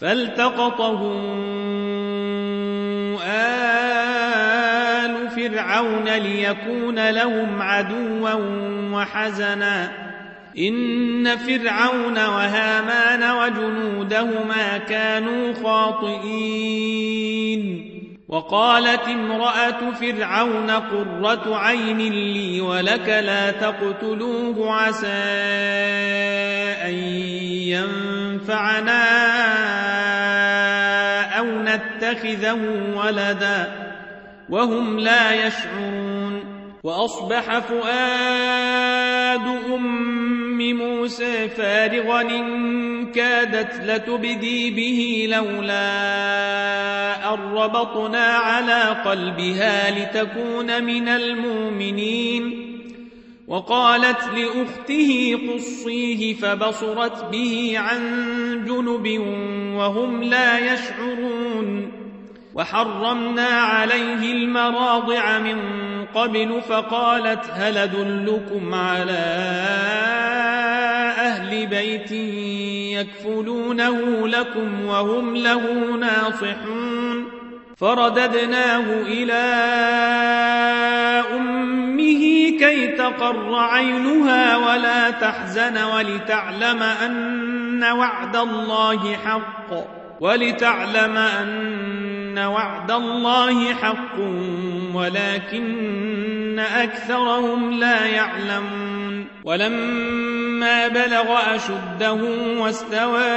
فالتقطه آل فرعون ليكون لهم عدوا وحزنا. إن فرعون وهامان وجنودهما كانوا خاطئين. وقالت امرأة فرعون قرة عين لي ولك لا تقتلوه عسى أن ينفعنا. أو نتخذه ولدا وهم لا يشعرون. وأصبح فؤاد أم موسى فارغا إن كادت لتبدي به لولا أن ربطنا على قلبها لتكون من المؤمنين. وقالت لأخته قصيه فبصرت به عن جنب وهم لا يشعرون. وحرمنا عليه المراضع من قبل فقالت هل أدلكم على أهل بيت يكفلونه لكم وهم له ناصحون؟ فرددناه إلى أمة كي تقر عينها ولا تحزن ولتعلم أن وعد الله حق. ولتعلم أن وعد الله حق ولكن أكثرهم لا يعلمون. ولما بلغ أشده واستوى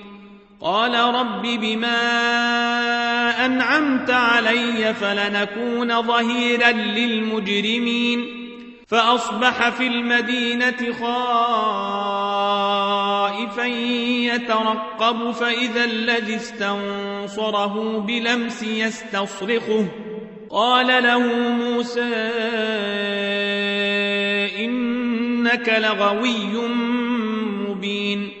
قال رب بما أنعمت علي فلنكون ظهيرا للمجرمين فأصبح في المدينة خائفا يترقب فإذا الذي استنصره بلمس يستصرخه. قال له موسى إنك لغوي مبين.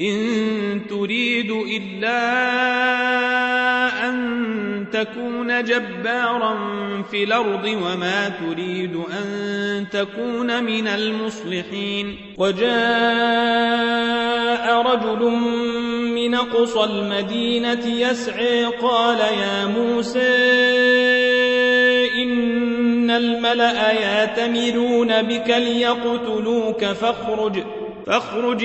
إن تريد إلا أن تكون جبارا في الأرض وما تريد أن تكون من المصلحين. وجاء رجل من قصى المدينة يسعي قال يا موسى إن الملأ ياتمرون بك ليقتلوك فاخرج فاخرج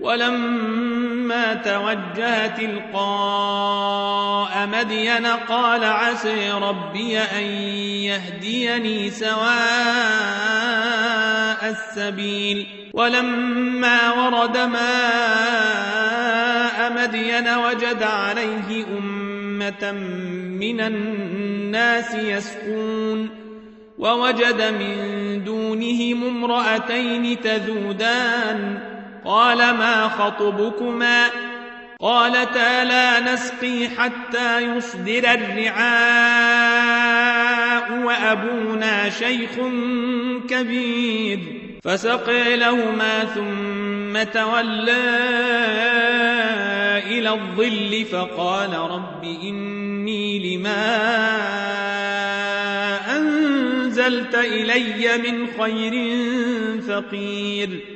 ولما توجه تلقاء مدين قال عسي ربي أن يهديني سواء السبيل. ولما ورد ماء مدين وجد عليه أمة من الناس يسكون ووجد من دونهم امرأتين تذودان. قال ما خطبكما؟ قالتا لا نسقي حتى يصدر الرعاء وأبونا شيخ كبير. فسقي لهما ثم تولى إلى الظل فقال رب إني لما أنزلت إلي من خير فقير.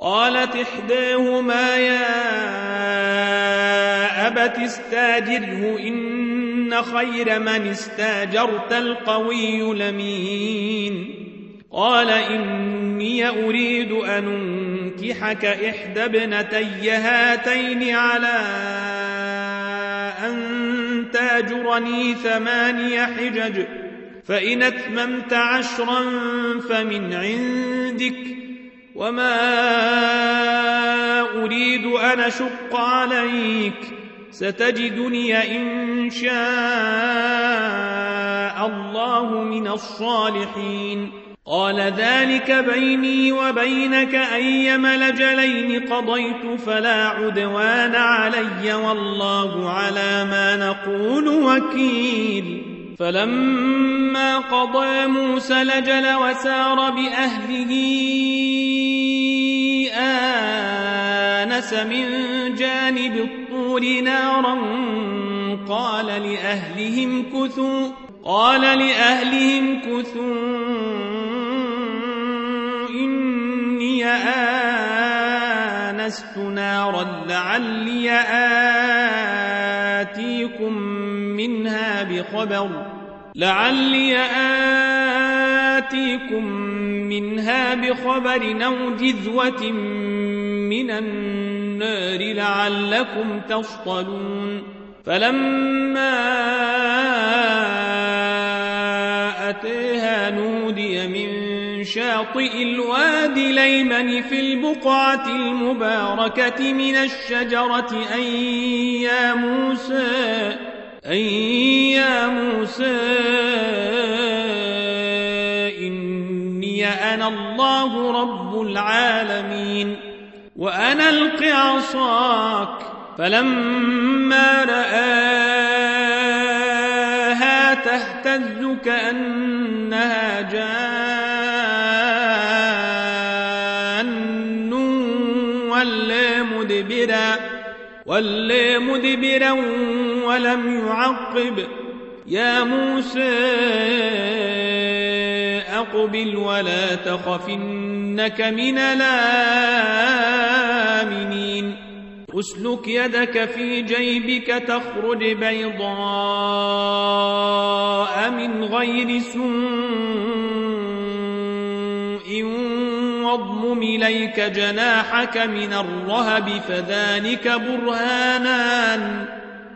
قالت إحداهما يا أبت استاجره إن خير من استاجرت القوي لمين قال إني أريد أن أنكحك إحدى ابنتي هاتين على أن تاجرني ثماني حجج فإن أتممت عشرا فمن عندك وما أريد أن أشق عليك ستجدني إن شاء الله من الصالحين قال ذلك بيني وبينك أيم لجلين قضيت فلا عدوان علي والله على ما نقول وكيل فلما قضى موسى لجل وسار بأهله آنس من جانب الطور نارا قال لأهلهم كثوا قال لأهلهم كثوا إني آنست نارا لعلي آتيكم منها بخبر لعلي آتيكم منها بخبر أو جذوة من النار لعلكم تصطلون. فلما أتيها نودي من شاطئ الوادي ليمن في البقعة المباركة من الشجرة أن يا موسى أن يا موسى أنا الله رب العالمين وأنا ألق عصاك فلما رآها تهتز كأنها جان ولا مدبرا ولا مدبرا ولم يعقب. يا موسى أقبل ولا تخف إنك من الآمنين. أسلك يدك في جيبك تخرج بيضاء من غير سوء واضمم إليك جناحك من الرهب فذلك برهانان.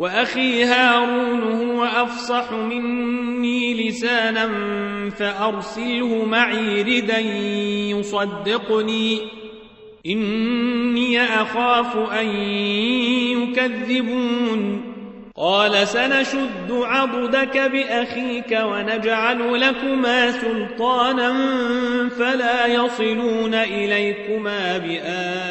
وأخي هارون هو أفصح مني لسانا فأرسله معي ردا يصدقني. إني أخاف أن يكذبون. قال سنشد عضدك بأخيك ونجعل لكما سلطانا فلا يصلون إليكما بآياتنا.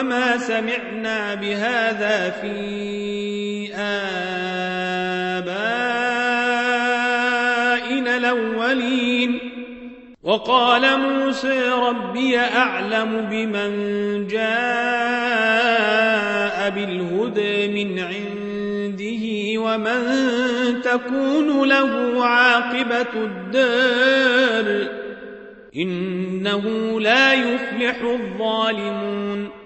وما سمعنا بهذا في آبائنا الأولين وقال موسى ربي أعلم بمن جاء بالهدى من عنده ومن تكون له عاقبة الدار إنه لا يفلح الظالمون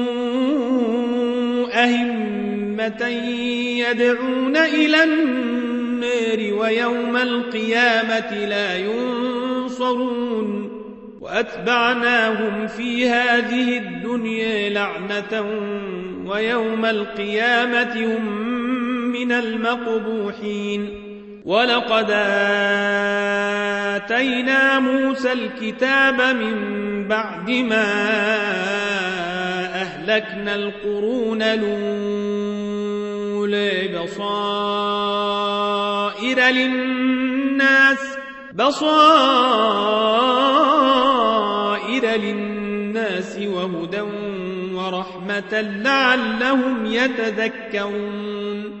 أهمة يدعون إلى النار ويوم القيامة لا ينصرون. وأتبعناهم في هذه الدنيا لعنة ويوم القيامة هم من المقبوحين. ولقد آتينا موسى الكتاب من بعد ما أهلكنا القرون الأولى بصائر للناس بصائر للناس وهدى ورحمة لعلهم يتذكرون.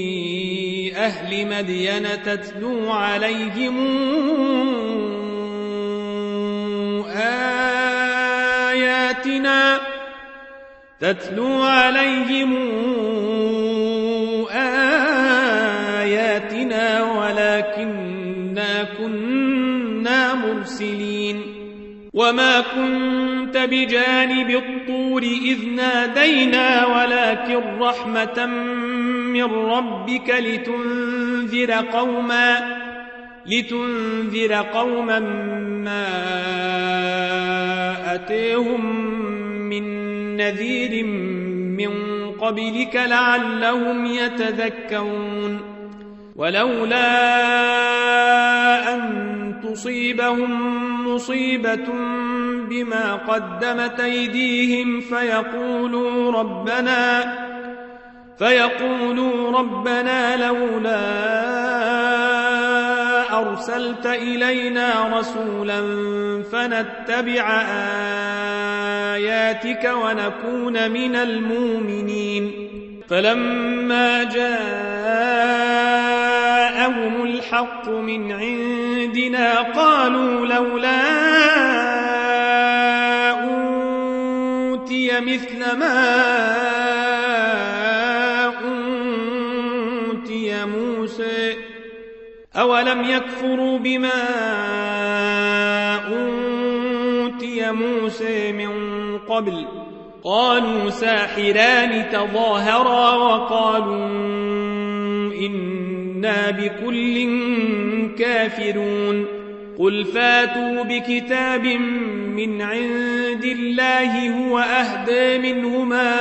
أهل مدين تتلو عليهم آياتنا تتلو عليهم آياتنا ولكننا كنا مرسلين. وما كنت بجانب الطور إذ نادينا ولكن رحمة من ربك لتنذر قوما لتنذر قوما ما أتيهم من نذير من قبلك لعلهم يتذكرون ولولا أن تصيبهم مصيبة بما قدمت أيديهم فيقولوا ربنا فيقولوا ربنا لولا أرسلت إلينا رسولا فنتبع آياتك ونكون من المؤمنين فلما جاءهم الحق من عندنا قالوا لولا أوتي مثل ما أوتي موسى أولم يكفروا بما أوتي موسى من قبل قالوا ساحران تظاهرا وقالوا إنا بكل كافرون. قل فاتوا بكتاب من عند الله هو أهدى منهما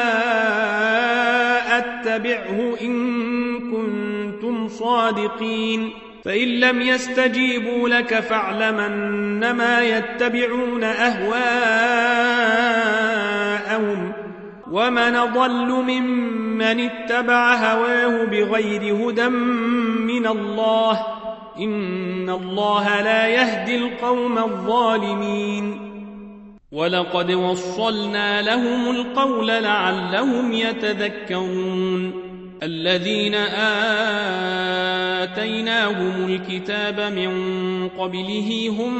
أتبعه إن كنتم صادقين. فإن لم يستجيبوا لك فاعلمن ما يتبعون أهواءهم ومن ضل ممن اتبع هواه بغير هدى من الله إن الله لا يهدي القوم الظالمين. ولقد وصلنا لهم القول لعلهم يتذكرون. الذين آتيناهم الكتاب من قبله هم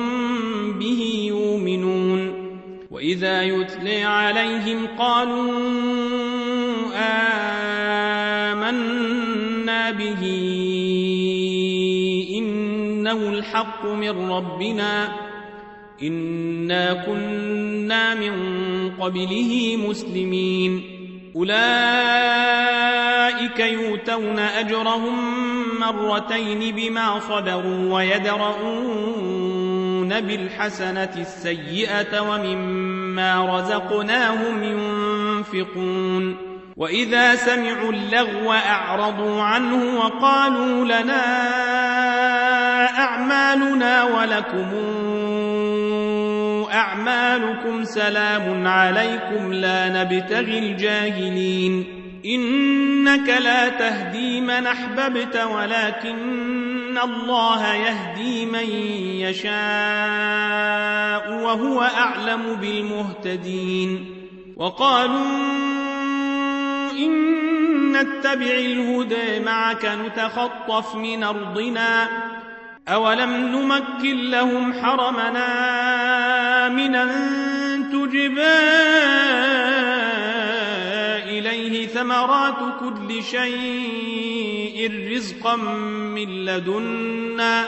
به يؤمنون. وإذا يتلي عليهم قالوا آمنا به إنه الحق من ربنا إنا كنا من قبله مسلمين أولئك يؤتون أجرهم مرتين بما صبروا ويدرؤون بالحسنة السيئة ومما رزقناهم ينفقون وإذا سمعوا اللغو أعرضوا عنه وقالوا لنا أعمالنا ولكم أعمالكم سلام عليكم لا نبتغي الجاهلين إنك لا تهدي من أحببت ولكن الله يهدي من يشاء وهو أعلم بالمهتدين وقالوا إن نتبع الهدى معك نتخطف من أرضنا أولم نمكن لهم حرمنا من أن إليه ثمرات كل شيء رزقا من لدنا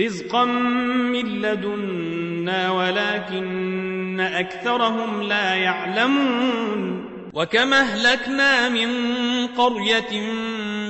رزقا من لدنا ولكن أكثرهم لا يعلمون. وكما أهلكنا من قرية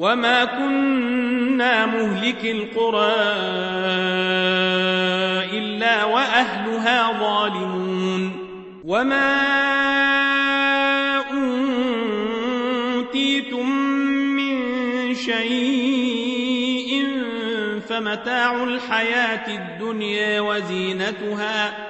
وما كنا مهلك القرى إلا وأهلها ظالمون وما أوتيتم من شيء فمتاع الحياة الدنيا وزينتها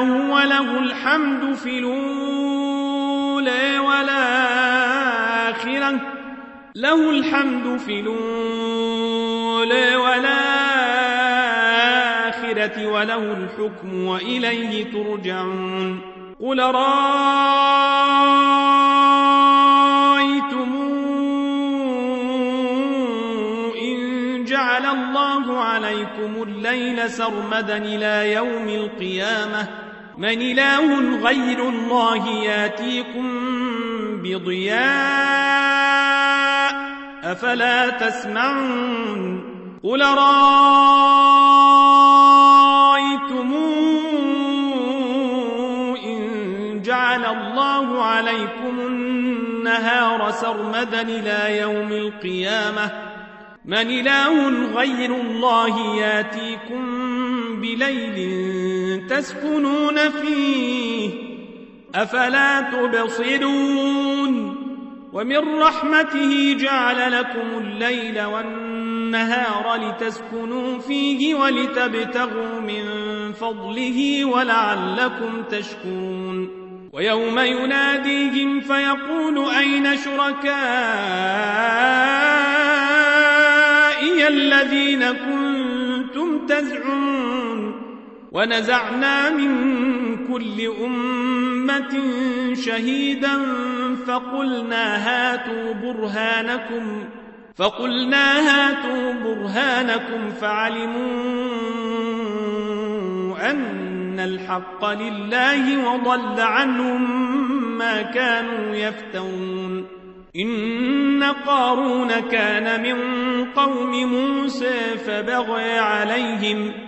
وله الحمد في الأولى والآخرة. له الحمد في الأولى والآخرة وله الحكم وإليه ترجعون. قل رأيتم إن جعل الله عليكم الليل سرمدا إلى يوم القيامة. من إله غير الله ياتيكم بضياء أفلا تسمعون قل رأيتم إن جعل الله عليكم النهار سرمدا إلى يوم القيامة من إله غير الله ياتيكم بليل تسكنون فيه أفلا تبصرون ومن رحمته جعل لكم الليل والنهار لتسكنوا فيه ولتبتغوا من فضله ولعلكم تشكرون ويوم يناديهم فيقول أين شركائي الذين كنتم تزعمون ونزعنا من كل أمة شهيدا فقلنا هاتوا برهانكم فقلنا هاتوا برهانكم فعلموا أن الحق لله وضل عنهم ما كانوا يفترون. إن قارون كان من قوم موسى فبغي عليهم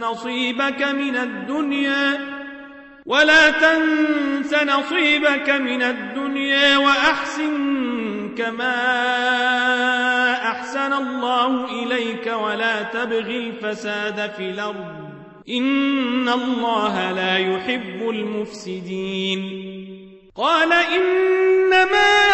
نصيبك من الدنيا ولا تنس نصيبك من الدنيا وأحسن كما أحسن الله إليك ولا تبغ الفساد في الأرض. إن الله لا يحب المفسدين. قال إنما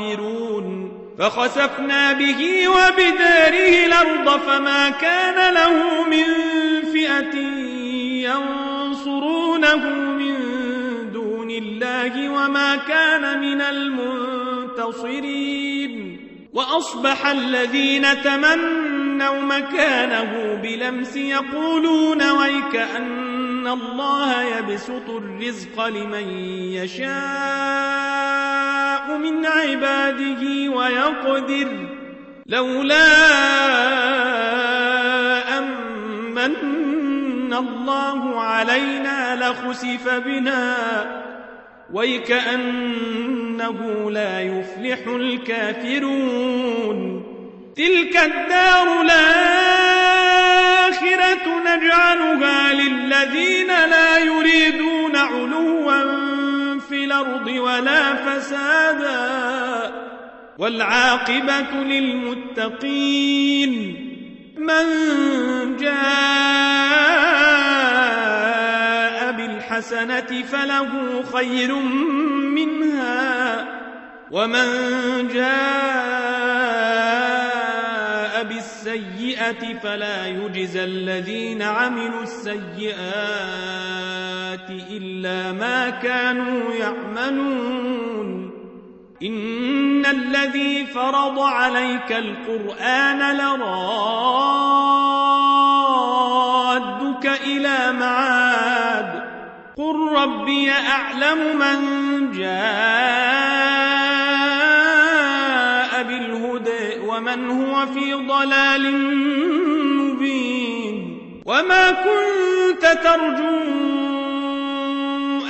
الصابرون فخسفنا به وبداره الأرض فما كان له من فئة ينصرونه من دون الله وما كان من المنتصرين. وأصبح الذين تمنوا مكانه بلمس يقولون ويك أن الله يبسط الرزق لمن يشاء. من عباده ويقدر لولا أمن الله علينا لخسف بنا ويكأنه لا يفلح الكافرون تلك الدار الآخرة نجعلها للذين لا يريدون علوا في الأرض ولا فسادا والعاقبة للمتقين من جاء بالحسنة فله خير منها ومن جاء بالسيئة فلا يجزى الذين عملوا السيئات إلا ما كانوا يعملون إن الذي فرض عليك القرآن لرادك إلى معاد قل ربي أعلم من جاء بالهدى ومن هو في ضلال مبين وما كنت ترجو